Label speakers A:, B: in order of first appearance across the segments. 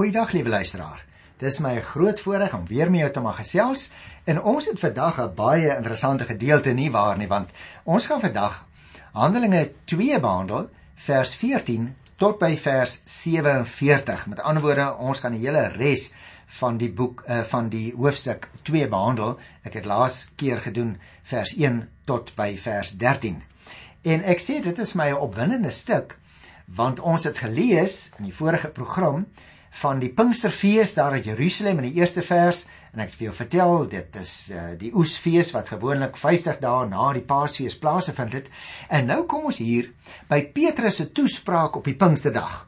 A: Goeiedag liewe luisteraar. Dis my groot voorreg om weer met jou te mag gesels en ons het vandag 'n baie interessante gedeelte nie waar nie want ons gaan vandag Handelinge 2 behandel vers 14 tot by vers 47. Met ander woorde, ons gaan die hele res van die boek uh, van die hoofstuk 2 behandel. Ek het laas keer gedoen vers 1 tot by vers 13. En ek sê dit is my 'n opwindende stuk want ons het gelees in die vorige program van die Pinksterfees daar in Jerusalem in die eerste vers en ek het vir jou vertel dit is uh, die oesfees wat gewoonlik 50 dae na die Paasfees plaasvind het en nou kom ons hier by Petrus se toespraak op die Pinksterdag.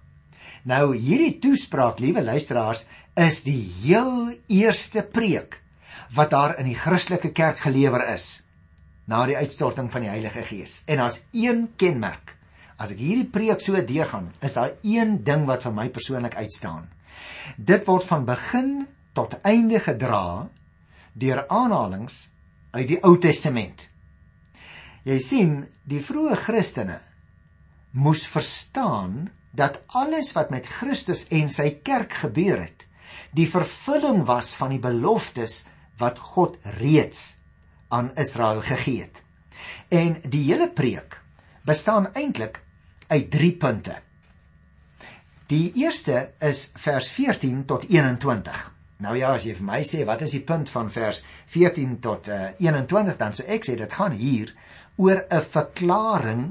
A: Nou hierdie toespraak, liewe luisteraars, is die heel eerste preek wat daar in die Christelike kerk gelewer is na die uitstorting van die Heilige Gees. En daar's een kenmerk As ek hierdie preek so deurgaan, is daar een ding wat vir my persoonlik uitstaan. Dit word van begin tot einde gedra deur aanhalinge uit die Ou Testament. Jy sien, die vroeë Christene moes verstaan dat alles wat met Christus en sy kerk gebeur het, die vervulling was van die beloftes wat God reeds aan Israel gegee het. En die hele preek bestaan eintlik uit 3 punte. Die eerste is vers 14 tot 21. Nou ja, as jy vir my sê wat is die punt van vers 14 tot uh, eh, 21 dan sou ek sê dit gaan hier oor 'n verklaring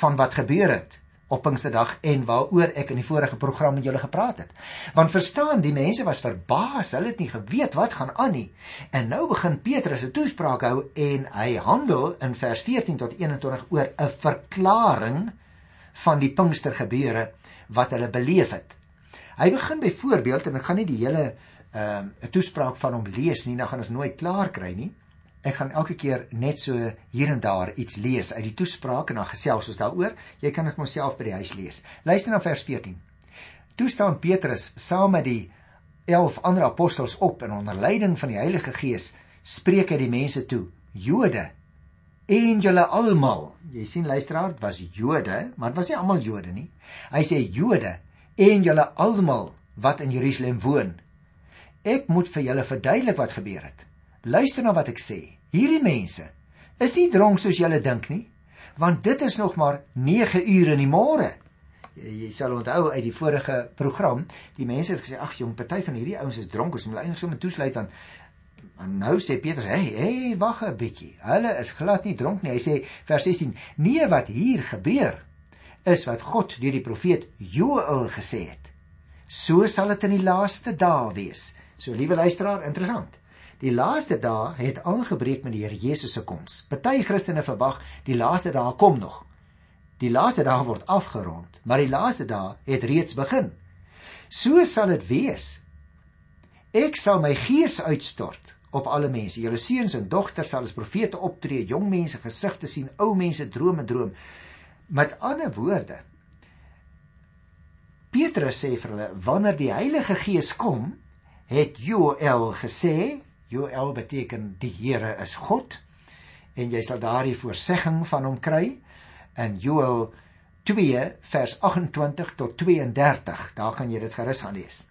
A: van wat gebeur het op Pinksterdag en waaroor ek in die vorige program met julle gepraat het. Want verstaan, die mense was verbaas, hulle het nie geweet wat gaan aan nie. En nou begin Petrus 'n toespraak hou en hy handel in vers 14 tot 21 oor 'n verklaring van die Pinkster gebeure wat hulle beleef het. Hy begin byvoorbeeld en ek gaan nie die hele ehm uh, toespraak van hom lees nie, dan gaan ons nooit klaar kry nie. Ek gaan elke keer net so hier en daar iets lees uit die toespraak en dan gesels ons daaroor. Jy kan dit myself by die huis lees. Luister na vers 14. Toe staan Petrus saam met die 11 ander apostels op en onder leiding van die Heilige Gees spreek hy die mense toe: Jode, en julle almal. Jy sien luisteraar, dit was Jode, maar dit was nie almal Jode nie. Hy sê Jode en julle almal wat in Jerusalem woon. Ek moet vir julle verduidelik wat gebeur het. Luister na wat ek sê. Hierdie mense is nie dronk soos julle dink nie, want dit is nog maar 9 ure in die môre. Jy, jy sal onthou uit die vorige program, die mense het gesê ag jong, party van hierdie ouens is dronk, ons moet eintlik sommer toesluit dan Maar nou sê Petrus, "Hey, hey, wag 'n bietjie. Hulle is glad nie dronk nie." Hy sê vers 16: "Nee, wat hier gebeur is wat God deur die profeet Joël gesê het. So sal dit in die laaste dae wees." So liewe luisteraar, interessant. Die laaste dae het aangebreek met die Here Jesus se koms. Party Christene verwag die laaste dae kom nog. Die laaste dae word afgerond, maar die laaste dae het reeds begin. So sal dit wees. Ek sal my gees uitstort op alle mense. Julle seuns en dogters sal as profete optree, jong mense gesigte sien, ou mense drome droom. Met ander woorde, Petrus sê vir hulle, wanneer die Heilige Gees kom, het Joël gesê, Joël beteken die Here is God en jy sal daardie voorsegging van hom kry in Joël 2 vers 28 tot 32. Daar kan jy dit gerus gaan lees.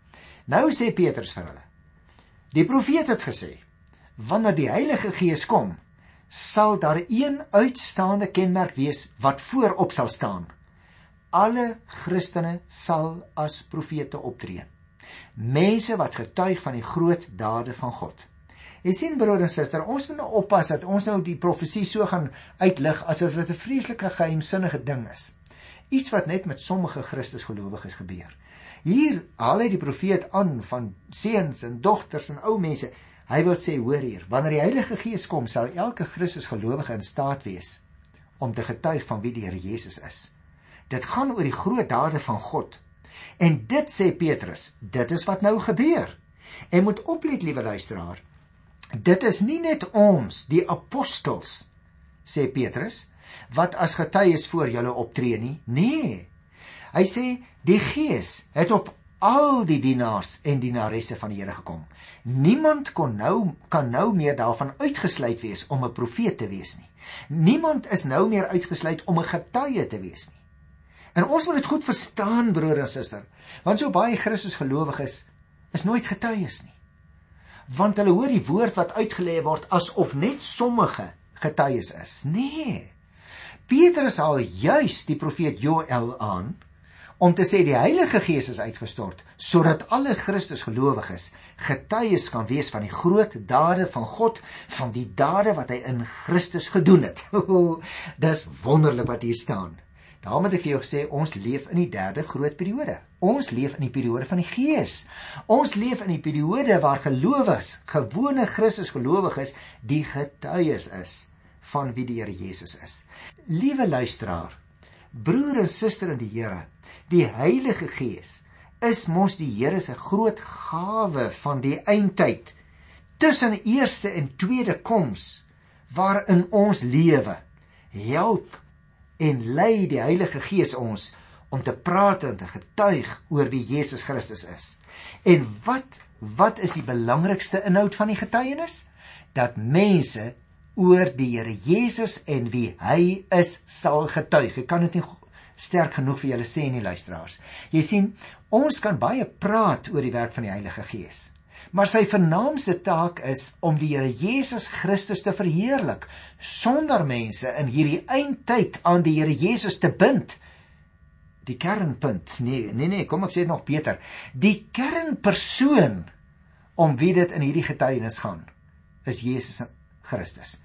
A: Nou sê Petrus vir hulle. Die profeet het gesê: wanneer die Heilige Gees kom, sal daar een uitstaande kenmerk wees wat voorop sal staan. Alle Christene sal as profete optree. Mense wat getuig van die groot dade van God. Jy sien broer en suster, ons moet nou oppas dat ons nou die profesie so gaan uitlig asof dit 'n vreeslike geheimsinnige ding is. Iets wat net met sommige Christusgelowiges gebeur. Hier haal hy die profeet aan van seuns en dogters en ou mense Hy wil sê hoor hier, wanneer die Heilige Gees kom, sal elke Christus gelowige in staat wees om te getuig van wie die Here Jesus is. Dit gaan oor die groot dade van God. En dit sê Petrus, dit is wat nou gebeur. En moet oplet, liewe luisteraar. Dit is nie net ons, die apostels, sê Petrus, wat as getuies voor julle optree nie. Nee. Hy sê die Gees het op al die dienaars en dienaresse van die Here gekom. Niemand kon nou kan nou meer daarvan uitgesluit wees om 'n profeet te wees nie. Niemand is nou meer uitgesluit om 'n getuie te wees nie. En ons moet dit goed verstaan broer en suster, want so baie Christusgelowiges is nooit getuies nie. Want hulle hoor die woord wat uitgelê word asof net sommige getuies is. Nee. Petrus haal juis die profeet Joël aan om te sê die Heilige Gees is uitgestort sodat alle Christus gelowiges getuies kan wees van die groot dade van God, van die dade wat hy in Christus gedoen het. Dis wonderlik wat hier staan. Daarom het ek vir jou gesê ons leef in die derde groot periode. Ons leef in die periode van die Gees. Ons leef in die periode waar gelowiges, gewone Christus gelowiges, die getuies is van wie die Here Jesus is. Liewe luisteraar, broer en suster in die Here, die Heilige Gees is mos die Here se groot gawe van die eindtyd tussen eerste en tweede koms waarin ons lewe. Help en lei die Heilige Gees ons om te praat en te getuig oor wie Jesus Christus is. En wat wat is die belangrikste inhoud van die getuienis? Dat mense oor die Here Jesus en wie hy is sal getuig. Ek kan dit nie sterk genoeg vir julle sê nie luisteraars. Jy sien, ons kan baie praat oor die werk van die Heilige Gees. Maar sy vernaamste taak is om die Here Jesus Christus te verheerlik sonder mense in hierdie eindtyd aan die Here Jesus te bind. Die kernpunt. Nee, nee nee, kom ek sê nog beter. Die kernpersoon om wie dit in hierdie getuienis gaan is Jesus Christus.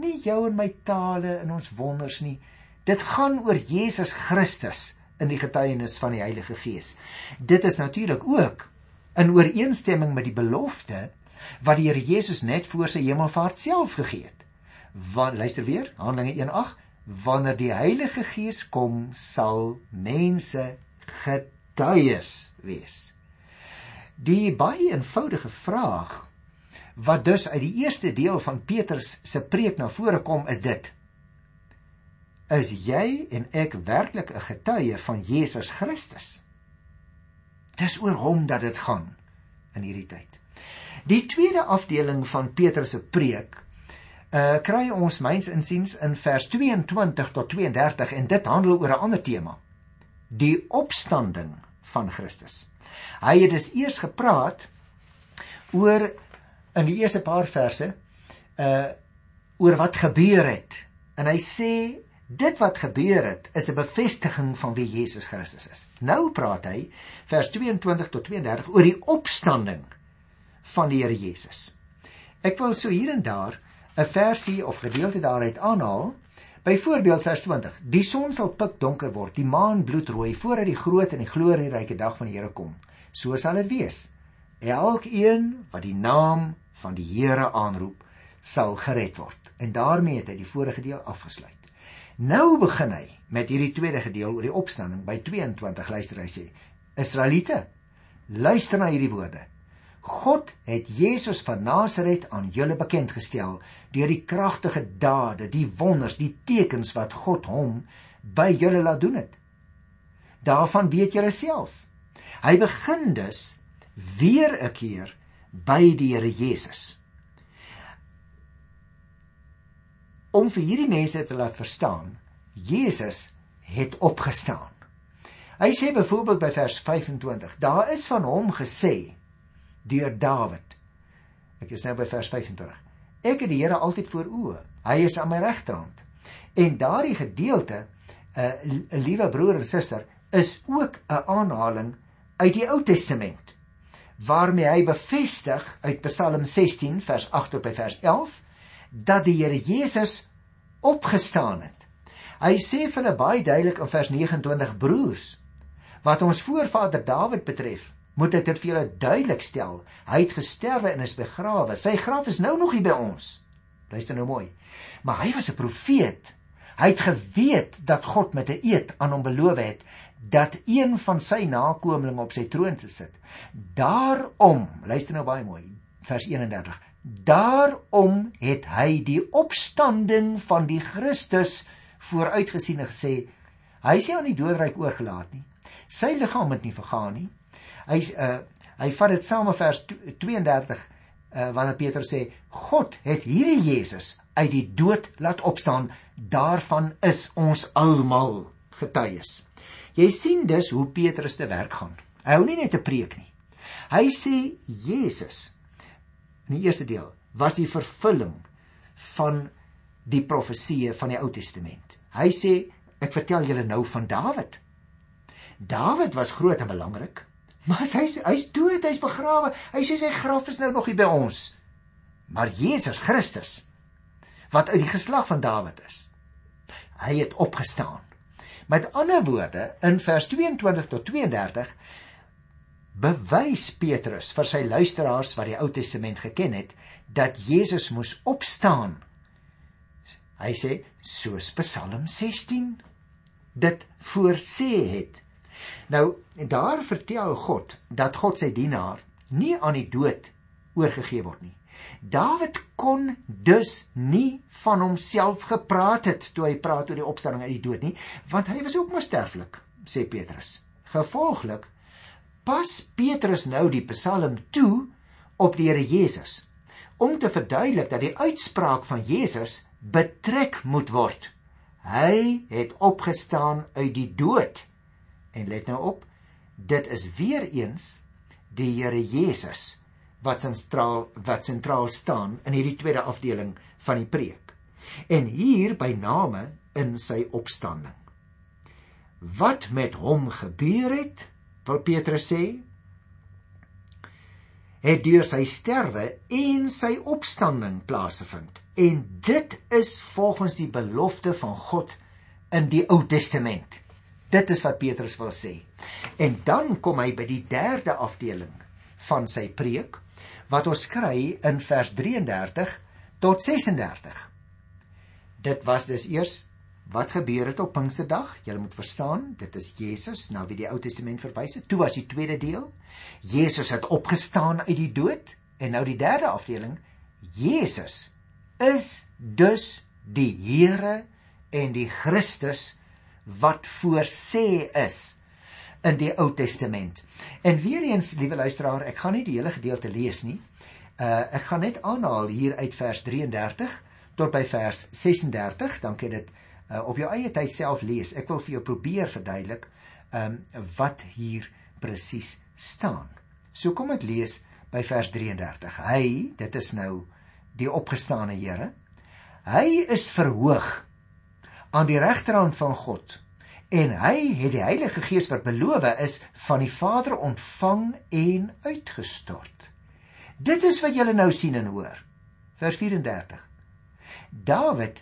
A: Nie jou en my tale en ons wonders nie. Dit gaan oor Jesus Christus in die getuienis van die Heilige Gees. Dit is natuurlik ook in ooreenstemming met die belofte wat die Here Jesus net voor sy hemelvaart self gegee het. Want luister weer, Handelinge 1:8, wanneer die Heilige Gees kom, sal mense getuies wees. Die baie eenvoudige vraag wat dus uit die eerste deel van Petrus se preek na vore kom is dit: is jy en ek werklik 'n getuie van Jesus Christus. Dis oor hom dat dit gaan in hierdie tyd. Die tweede afdeling van Petrus se preek uh kry ons myns insiens in vers 22 tot 32 en dit handel oor 'n ander tema. Die opstanding van Christus. Hy het dus eers gepraat oor in die eerste paar verse uh oor wat gebeur het. En hy sê Dit wat gebeur het is 'n bevestiging van wie Jesus Christus is. Nou praat hy vers 22 tot 32 oor die opstanding van die Here Jesus. Ek wil so hier en daar 'n versie of gedeelte daaruit aanhaal. Byvoorbeeld vers 20: Die son sal pikdonker word, die maan bloedrooi voordat die groot en die glorieryke dag van die Here kom. So sal dit wees. Elkeen wat die naam van die Here aanroep, sal gered word. En daarmee het hy die vorige deel afgesluit. Nou begin hy met hierdie tweede gedeelte oor die opstanding by 22 luister hy sê Israeliete luister na hierdie woorde. God het Jesus van Nasaret aan julle bekend gestel deur die kragtige dade die wonders die tekens wat God hom by julle laat doen het. Daarvan weet julle self. Hy begin dus weer 'n keer by die Here Jesus om vir hierdie mense te laat verstaan Jesus het opgestaan. Hy sê byvoorbeeld by vers 25, daar is van hom gesê deur Dawid. Ek is nou by vers 25. Ek het die Here altyd voor oë. Hy is aan my regterhand. En daardie gedeelte, 'n uh, eh, liewe broer en suster, is ook 'n aanhaling uit die Ou Testament waarmee hy bevestig uit Psalm 16 vers 8 tot by vers 11 dat die Here Jesus opgestaan het. Hy sê vir hulle baie duidelik in vers 29 broers wat ons voorvader Dawid betref, moet ek dit vir julle duidelik stel. Hy het gesterwe en is begrawe. Sy graf is nou nog hier by ons. Luister nou mooi. Maar hy was 'n profeet. Hy het geweet dat God met 'n eed aan hom beloof het dat een van sy nakommelinge op sy troon sal sit. Daarom, luister nou baie mooi, vers 31. Daarom het hy die opstanding van die Christus vooruitgesien en gesê hy is nie aan die doodryk oorgelaat nie. Sy liggaam het nie vergaan nie. Hy uh hy vat dit saam met vers 32 uh wanneer Petrus sê God het hierdie Jesus uit die dood laat opstaan. Daarvan is ons almal getuies. Jy sien dus hoe Petrus te werk gaan. Hy hou nie net 'n preek nie. Hy sê Jesus in die eerste deel was die vervulling van die profeseë van die Ou Testament. Hy sê ek vertel julle nou van Dawid. Dawid was groot en belangrik, maar hy's hy's dood, hy's begrawe. Hy sê sy graf is nou nog hier by ons. Maar Jesus Christus wat uit die geslag van Dawid is, hy het opgestaan. Met ander woorde, in vers 22 tot 32 bewys Petrus vir sy luisteraars wat die Ou Testament geken het, dat Jesus moes opstaan. Hy sê soos Psalm 16 dit voorsê het. Nou, daar vertel God dat God sy dienaar nie aan die dood oorgegee word nie. Dawid kon dus nie van homself gepraat het toe hy praat oor die opstanding uit die dood nie, want hy was ook maar sterflik, sê Petrus. Gevolglik pas Petrus nou die Psalm toe op die Here Jesus om te verduidelik dat die uitspraak van Jesus betrek moet word. Hy het opgestaan uit die dood. En let nou op, dit is weer eens die Here Jesus wat sentraal wat sentraal staan in hierdie tweede afdeling van die preek. En hier by name in sy opstanding. Wat met hom gebeur het, wil Petrus sê, het deur sy sterwe en sy opstanding plaasgevind. En dit is volgens die belofte van God in die Ou Testament. Dit is wat Petrus wil sê. En dan kom hy by die derde afdeling van sy preek wat ons kry in vers 33 tot 36. Dit was dus eers wat gebeur het op Pinksterdag. Jy moet verstaan, dit is Jesus na wie die Ou Testament verwys het. Toe was die tweede deel. Jesus het opgestaan uit die dood en nou die derde afdeling. Jesus is dus die Here en die Christus wat voorsê is in die Ou Testament. En weer eens, liewe luisteraar, ek gaan nie die hele gedeelte lees nie. Uh ek gaan net aanhaal hier uit vers 33 tot by vers 36, dan kan dit uh op jou eie tyd self lees. Ek wil vir jou probeer verduidelik um wat hier presies staan. So kom ek lees by vers 33. Hy, dit is nou die opgestane Here. Hy is verhoog aan die regterhand van God en hy het die Heilige Gees wat beloof is van die Vader ontvang en uitgestort. Dit is wat julle nou sien en hoor. Vers 34. Dawid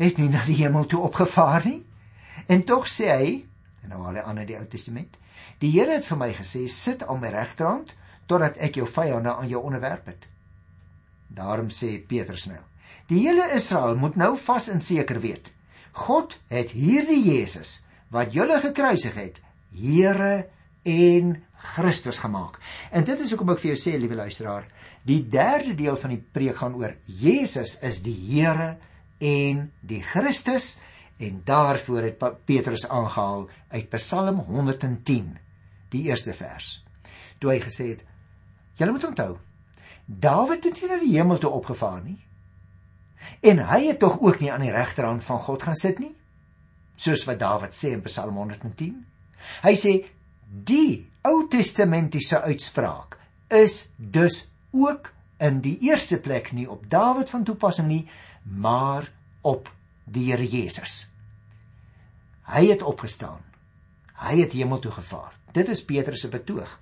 A: het nie na die hemel toe opgevaar nie. En tog sê hy, en nou al die ander die Ou Testament, die Here het vir my gesê, sit aan my regterhand totdat ek jou vyande aan jou onderwerp het. Daarom sê Petrus nou, die hele Israel moet nou vas en seker weet, God het hierdie Jesus wat julle gekruisig het, Here en Christus gemaak. En dit is hoekom ek vir jou sê, liewe luisteraar, die derde deel van die preek gaan oor Jesus is die Here en die Christus en daarvoor het Petrus aangehaal uit Psalm 110, die eerste vers. Toe hy gesê het: "Julle moet onthou, Dawid het nie na die hemel toe opgevaar nie. En hy het tog ook nie aan die regterhand van God gaan sit nie, soos wat Dawid sê in Psalm 110. Hy sê die Ou Testamentiese uitspraak is dus ook in die eerste plek nie op Dawid van toepassing nie, maar op die Here Jesus. Hy het opgestaan. Hy het hemel toe gevaar. Dit is Petrus se betoog.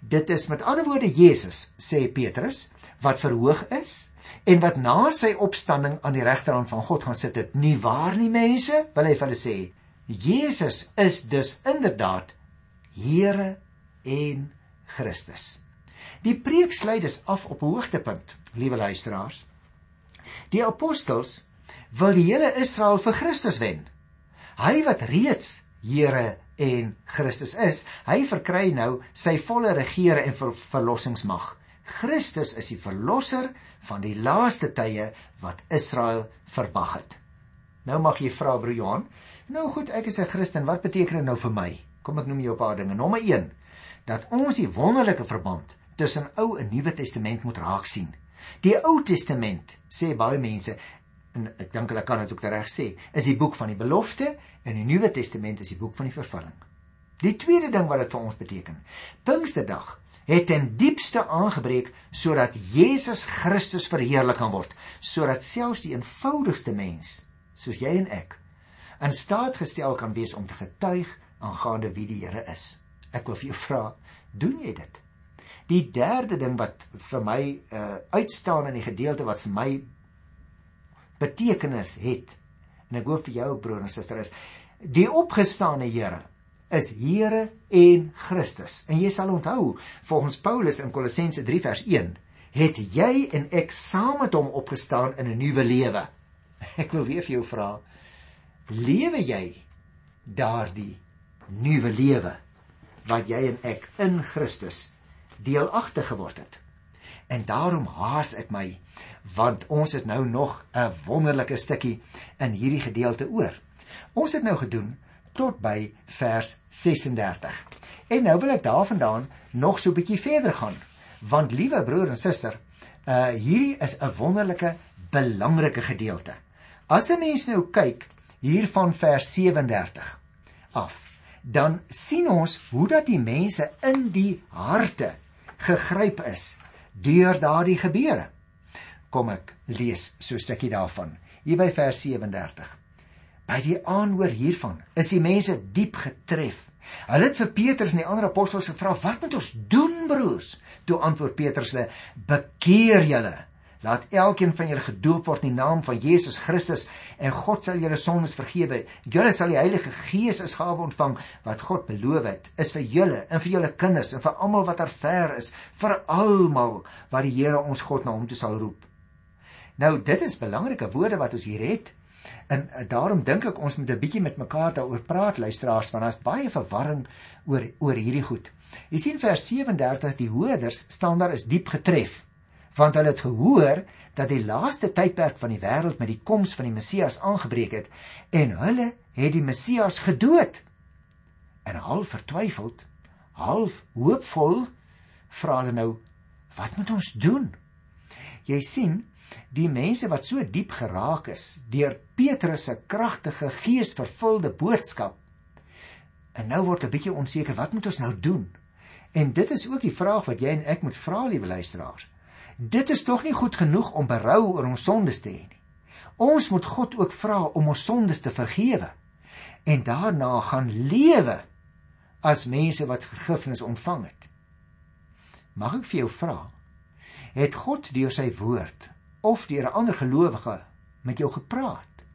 A: Dit is met ander woorde Jesus, sê Petrus, wat verhoog is en wat na sy opstanding aan die regterhand van God gaan sit het. Nie waar nie mense? Wil hy vir hulle sê, Jesus is dus inderdaad Here en Christus. Die preek sluit dus af op 'n hoogtepunt, liewe luisteraars. Die apostels wil die hele Israel vir Christus wen. Hy wat reeds Here en Christus is, hy verkry nou sy volle regering en ver verlossingsmag. Christus is die verlosser van die laaste tye wat Israel verwag het. Nou mag jy vra broer Johan, nou goed, ek is 'n Christen, wat beteken dit nou vir my? Kom ek noem jou 'n paar dinge. Nommer 1, dat ons die wonderlike verband tussen Ou en Nuwe Testament moet raak sien. Die Ou Testament, sê baie mense, en ek dink hulle kan dit ook reg sê, is die boek van die belofte en die Nuwe Testament is die boek van die vervulling. Die tweede ding wat dit vir ons beteken, Pinksterdag het ten diepste aangebreek sodat Jesus Christus verheerlik kan word, sodat selfs die eenvoudigste mens, soos jy en ek, in staat gestel kan wees om te getuig aangaande wie die Here is. Ek wil vir jou vra, doen jy dit? Die derde ding wat vir my uh uitstaan in die gedeelte wat vir my betekenis het en ek hoop vir jou broer en suster is die opgestane Here is Here en Christus. En jy sal onthou, volgens Paulus in Kolossense 3 vers 1, het jy en ek saam met hom opgestaan in 'n nuwe lewe. Ek wil weer vir jou vra, lewe jy daardie nuwe lewe wat jy en ek in Christus deelagtig geword het? En daarom haas ek my want ons het nou nog 'n wonderlike stukkie in hierdie gedeelte oor. Ons het nou gedoen tot by vers 36. En nou wil ek daarvandaan nog so 'n bietjie verder gaan. Want liewe broer en suster, uh hierdie is 'n wonderlike belangrike gedeelte. As 'n mens nou kyk hier van vers 37 af, dan sien ons hoe dat die mense in die harte gegryp is deur daardie gebeure. Kom ek lees so 'n stukkie daarvan. Hier by vers 37. By die aanhoor hiervan is die mense diep getref. Hulle het vir Petrus en die ander apostels gevra: "Wat moet ons doen, broers?" Toe antwoord Petrus hulle: "Bekeer julle. Laat elkeen van julle gedoop word in die naam van Jesus Christus en God sal julle sondes vergewe. Julle sal die Heilige Gees as gawe ontvang wat God beloof het. Is vir julle en vir julle kinders en vir almal wat ver is, vir almal wat die Here ons God na hom toe sal roep." Nou, dit is belangrike woorde wat ons hier het. En uh, daarom dink ek ons moet 'n bietjie met mekaar daaroor praat luisteraars want daar's baie verwarring oor oor hierdie goed. Jy sien vers 37 die hoorders staan daar is diep getref want hulle het gehoor dat die laaste tydperk van die wêreld met die koms van die Messias aangebreek het en hulle het die Messias gedood. En half vertwyfeld, half hoopvol vra hulle nou wat moet ons doen? Jy sien die mense wat so diep geraak is deur Petrus se kragtige geesvervulde boodskap. En nou word 'n bietjie onseker, wat moet ons nou doen? En dit is ook die vraag wat jy en ek moet vra, liewe luisteraars. Dit is tog nie goed genoeg om berou oor ons sondes te hê nie. Ons moet God ook vra om ons sondes te vergewe en daarna gaan lewe as mense wat vergifnis ontvang het. Mag ek vir jou vra, het God deur sy woord of deur 'n ander gelowige met jou gepraat.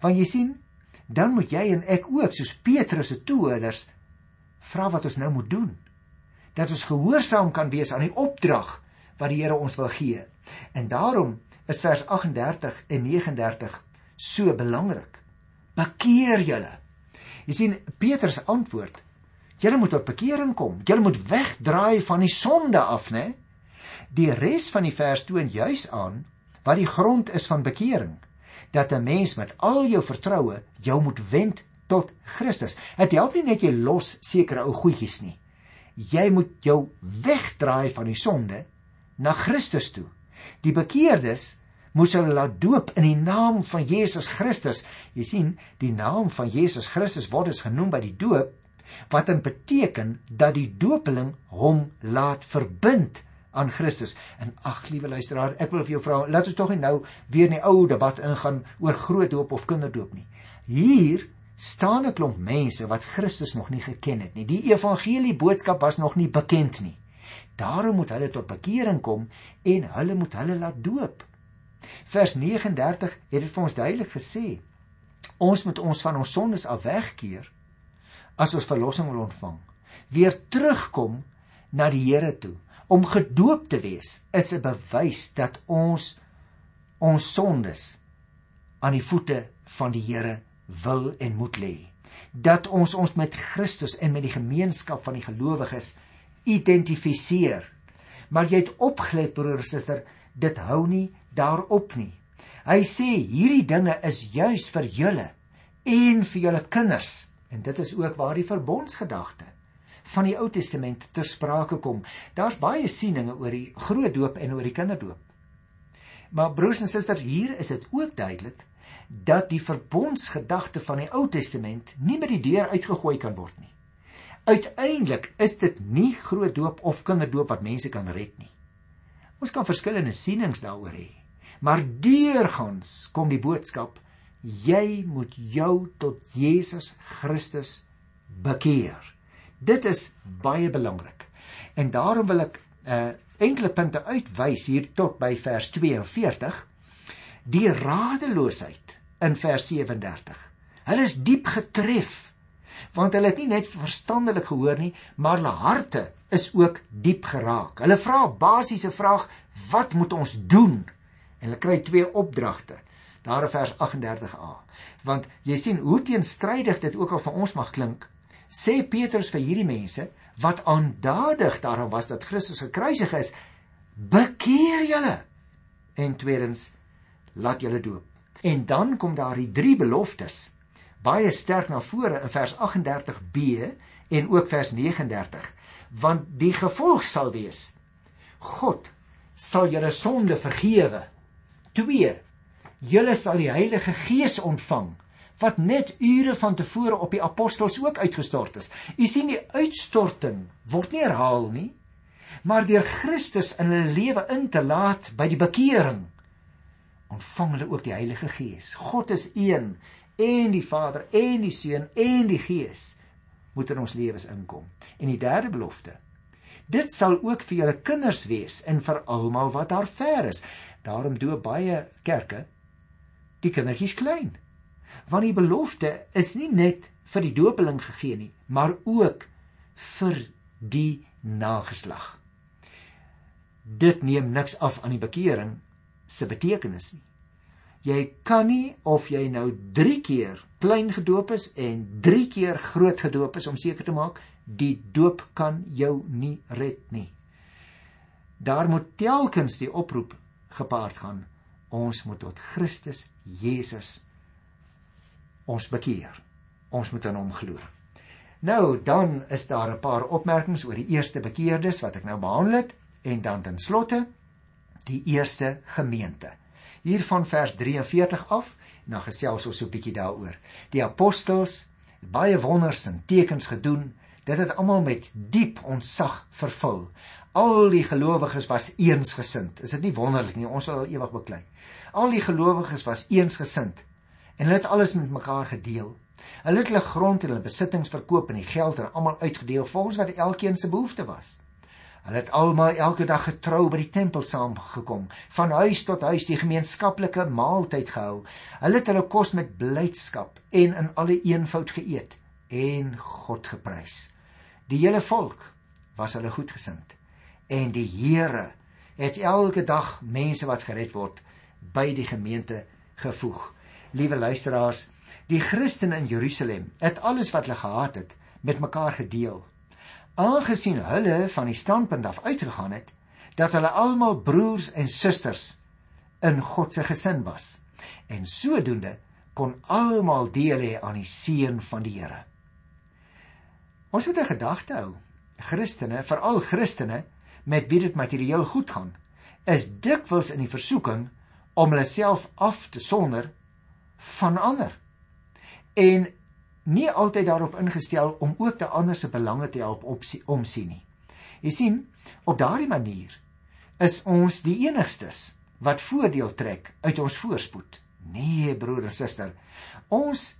A: Want jy sien, dan moet jy en ek ook soos Petrus se toehoorders vra wat ons nou moet doen. Dat ons gehoorsaam kan wees aan die opdrag wat die Here ons wil gee. En daarom is vers 38 en 39 so belangrik. Bekeer julle. Jy sien Petrus antwoord: Julle moet tot bekering kom. Julle moet wegdraai van die sonde af, né? Die res van die vers toon juis aan wat die grond is van bekering dat 'n mens met al jou vertroue jou moet wend tot Christus. Dit help nie net jy los sekere ou goedjies nie. Jy moet jou wegdraai van die sonde na Christus toe. Die bekeerdes moes hulle laat doop in die naam van Jesus Christus. Jy sien, die naam van Jesus Christus word dus genoem by die doop wat dan beteken dat die dopeling hom laat verbind aan Christus. En ag liewe luisteraar, ek wil vir jou vra, laat ons tog nie nou weer in die ou debat ingaan oor groot doop of kinderdoop nie. Hier staan 'n klomp mense wat Christus nog nie geken het nie. Die evangelie boodskap was nog nie bekend nie. Daarom moet hulle tot bekering kom en hulle moet hulle laat doop. Vers 39 het dit vir ons duidelik gesê. Ons moet ons van ons sondes af wegkeer as ons verlossing wil ontvang. Weer terugkom na die Here toe Om gedoop te wees is 'n bewys dat ons ons sondes aan die voete van die Here wil en moet lê. Dat ons ons met Christus en met die gemeenskap van die gelowiges identifiseer. Maar jy het opgelet broer en suster, dit hou nie daarop nie. Hy sê hierdie dinge is juis vir julle en vir julle kinders en dit is ook waar die verbondsgedagte van die Ou Testament ter sprake kom. Daar's baie sieninge oor die groot doop en oor die kinderdoop. Maar broers en susters, hier is dit ook duidelik dat die verbondsgedagte van die Ou Testament nie met die deur uitgegooi kan word nie. Uiteindelik is dit nie groot doop of kinderdoop wat mense kan red nie. Ons kan verskillende sienings daaroor hê, maar deurgangs kom die boodskap: jy moet jou tot Jesus Christus bekeer. Dit is baie belangrik. En daarom wil ek 'n uh, enkele punte uitwys hier tot by vers 42. Die radeloosheid in vers 37. Hulle is diep getref want hulle het nie net verstandelik gehoor nie, maar hulle harte is ook diep geraak. Hulle vra basiese vraag: "Wat moet ons doen?" En hulle kry twee opdragte. Daar in vers 38a. Want jy sien hoe teenstrydig dit ook al vir ons mag klink, sê Petrus vir hierdie mense wat aandadig daarom was dat Christus gekruisig is, bekeer julle. En tweedens, laat julle doop. En dan kom daar die drie beloftes baie sterk na vore in vers 38b en ook vers 39 want die gevolg sal wees God sal julle sonde vergewe. 2 julle sal die Heilige Gees ontvang wat net ure van tevore op die apostels ook uitgestort is. U sien die uitstorting word nie herhaal nie maar deur Christus in hulle lewe in te laat by die bekering ontvang hulle ook die Heilige Gees. God is een en die Vader en die Seun en die Gees moet in ons lewens inkom. En die derde belofte. Dit sal ook vir julle kinders wees en vir almal wat daar ver is. Daarom doop baie kerke die kindertjies klein. Want die belofte is nie net vir die doopeling gegee nie, maar ook vir die nageslag. Dit neem niks af aan die bekering se betekenis nie. Jy kan nie of jy nou 3 keer klein gedoop is en 3 keer groot gedoop is om seker te maak die doop kan jou nie red nie. Daar moet telkens die oproep gepaard gaan. Ons moet tot Christus Jesus ons bekeer. Ons moet aan hom glo. Nou dan is daar 'n paar opmerkings oor die eerste bekeerdes wat ek nou behandel het en dan ten slotte die eerste gemeente hier van vers 43 af en dan gesels ons so 'n bietjie daaroor. Die apostels het baie wonders en tekens gedoen. Dit het almal met diep ontzag vervul. Al die gelowiges was eensgesind. Is dit nie wonderlik nie? Ons sal ewig beklei. Al die gelowiges was eensgesind en hulle het alles met mekaar gedeel. Hulle het hulle grond en hulle besittings verkoop en die geld aan almal uitgedeel volgens wat elkeen se behoefte was. Hulle het almal elke dag getrou by die tempel saamgekom, van huis tot huis die gemeenskaplike maaltyd gehou. Hulle het hulle kos met blydskap en in alle eenvoud geëet en God geprys. Die hele volk was hulle goedgesind en die Here het elke dag mense wat gered word by die gemeente gevoeg. Liewe luisteraars, die Christene in Jerusalem het alles wat hulle gehad het met mekaar gedeel aangesien hulle van die standpunt af uitgegaan het dat hulle almal broers en susters in God se gesin was en sodoende kon almal deel hê aan die seën van die Here. Ons moet 'n gedagte hou. Christene, veral Christene met wie dit materieel goed gaan, is dikwels in die versoeking om hulle self af te sonder van ander. En nie altyd daarop ingestel om ook te ander se belange te help omsien nie. Jy sien, op daardie manier is ons die enigstes wat voordeel trek uit ons voorspoed. Nee, broer en suster, ons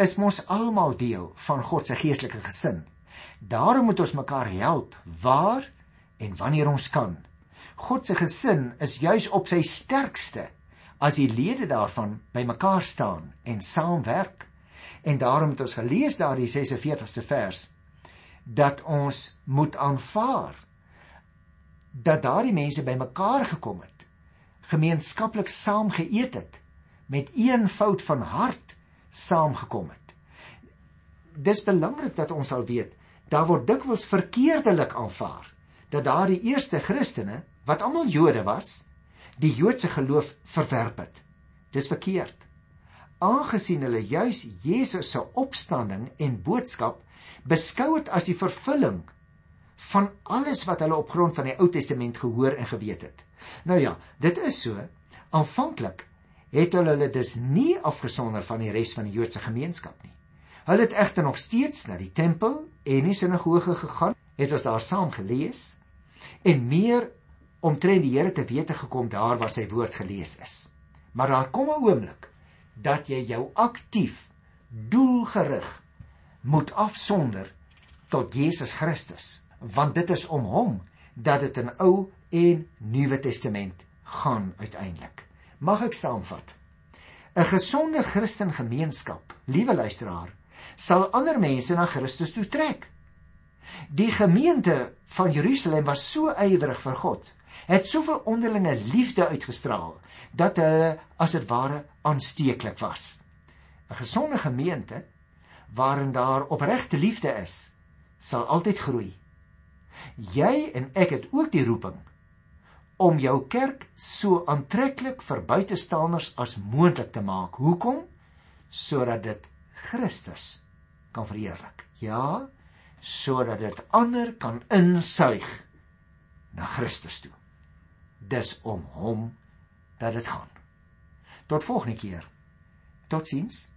A: is mos almal deel van God se geestelike gesin. Daarom moet ons mekaar help waar en wanneer ons kan. God se gesin is juis op sy sterkste as die lede daarvan bymekaar staan en saamwerk. En daarom het ons gelees daardie 46ste vers dat ons moet aanvaar dat daardie mense bymekaar gekom het, gemeenskaplik saam geëet het, met een fout van hart saamgekom het. Dis belangrik dat ons sal weet, daar word dikwels verkeerdelik aanvaar dat daardie eerste Christene, wat almal Jode was, die Joodse geloof verwerp het. Dis verkeerd aangesien hulle juis Jesus se opstanding en boodskap beskou het as die vervulling van alles wat hulle op grond van die Ou Testament gehoor en geweet het. Nou ja, dit is so. Aanvanklik het hulle hulle dus nie afgesonder van die res van die Joodse gemeenskap nie. Hulle het egter nog steeds na die tempel en die sinagoge gegaan, het ons daar saam gelees en meer omtrent die Here te wete gekom daar waar sy woord gelees is. Maar daar kom 'n oomblik dat jy jou aktief doelgerig moet afsonder tot Jesus Christus, want dit is om hom dat dit in Ou en Nuwe Testament gaan uiteindelik. Mag ek saamvat? 'n Gesonde Christen gemeenskap, liewe luisteraar, sal ander mense na Christus toe trek. Die gemeente van Jerusalem was so ywerig vir God, het soveel onderlinge liefde uitgestraal dat hulle as dit ware aansteeklik was. 'n Gesonde gemeente waarin daar opregte liefde is, sal altyd groei. Jy en ek het ook die roeping om jou kerk so aantreklik vir buitestanders as moontlik te maak. Hoekom? Sodat dit Christus kan verheerlik. Ja, sodat dit ander kan insuig na Christus toe. Dis om hom dat dit gaan. Tot volgende keer. Totsiens.